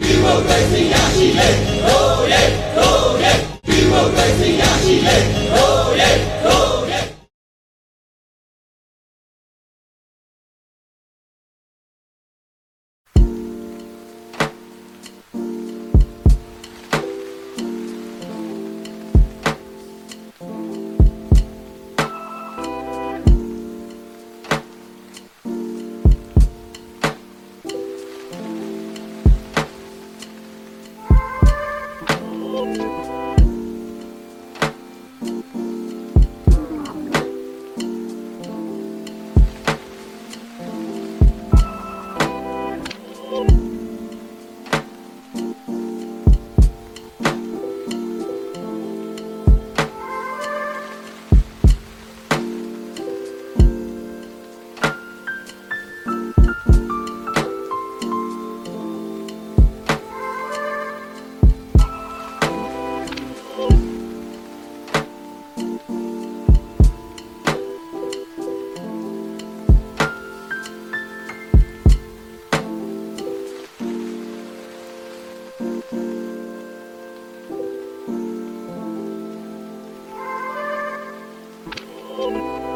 ဒီမိုကရေစီရရှိလေ Oh yeah Oh yeah ဒီမိုကရေစီရရှိလေ Bye. Bye.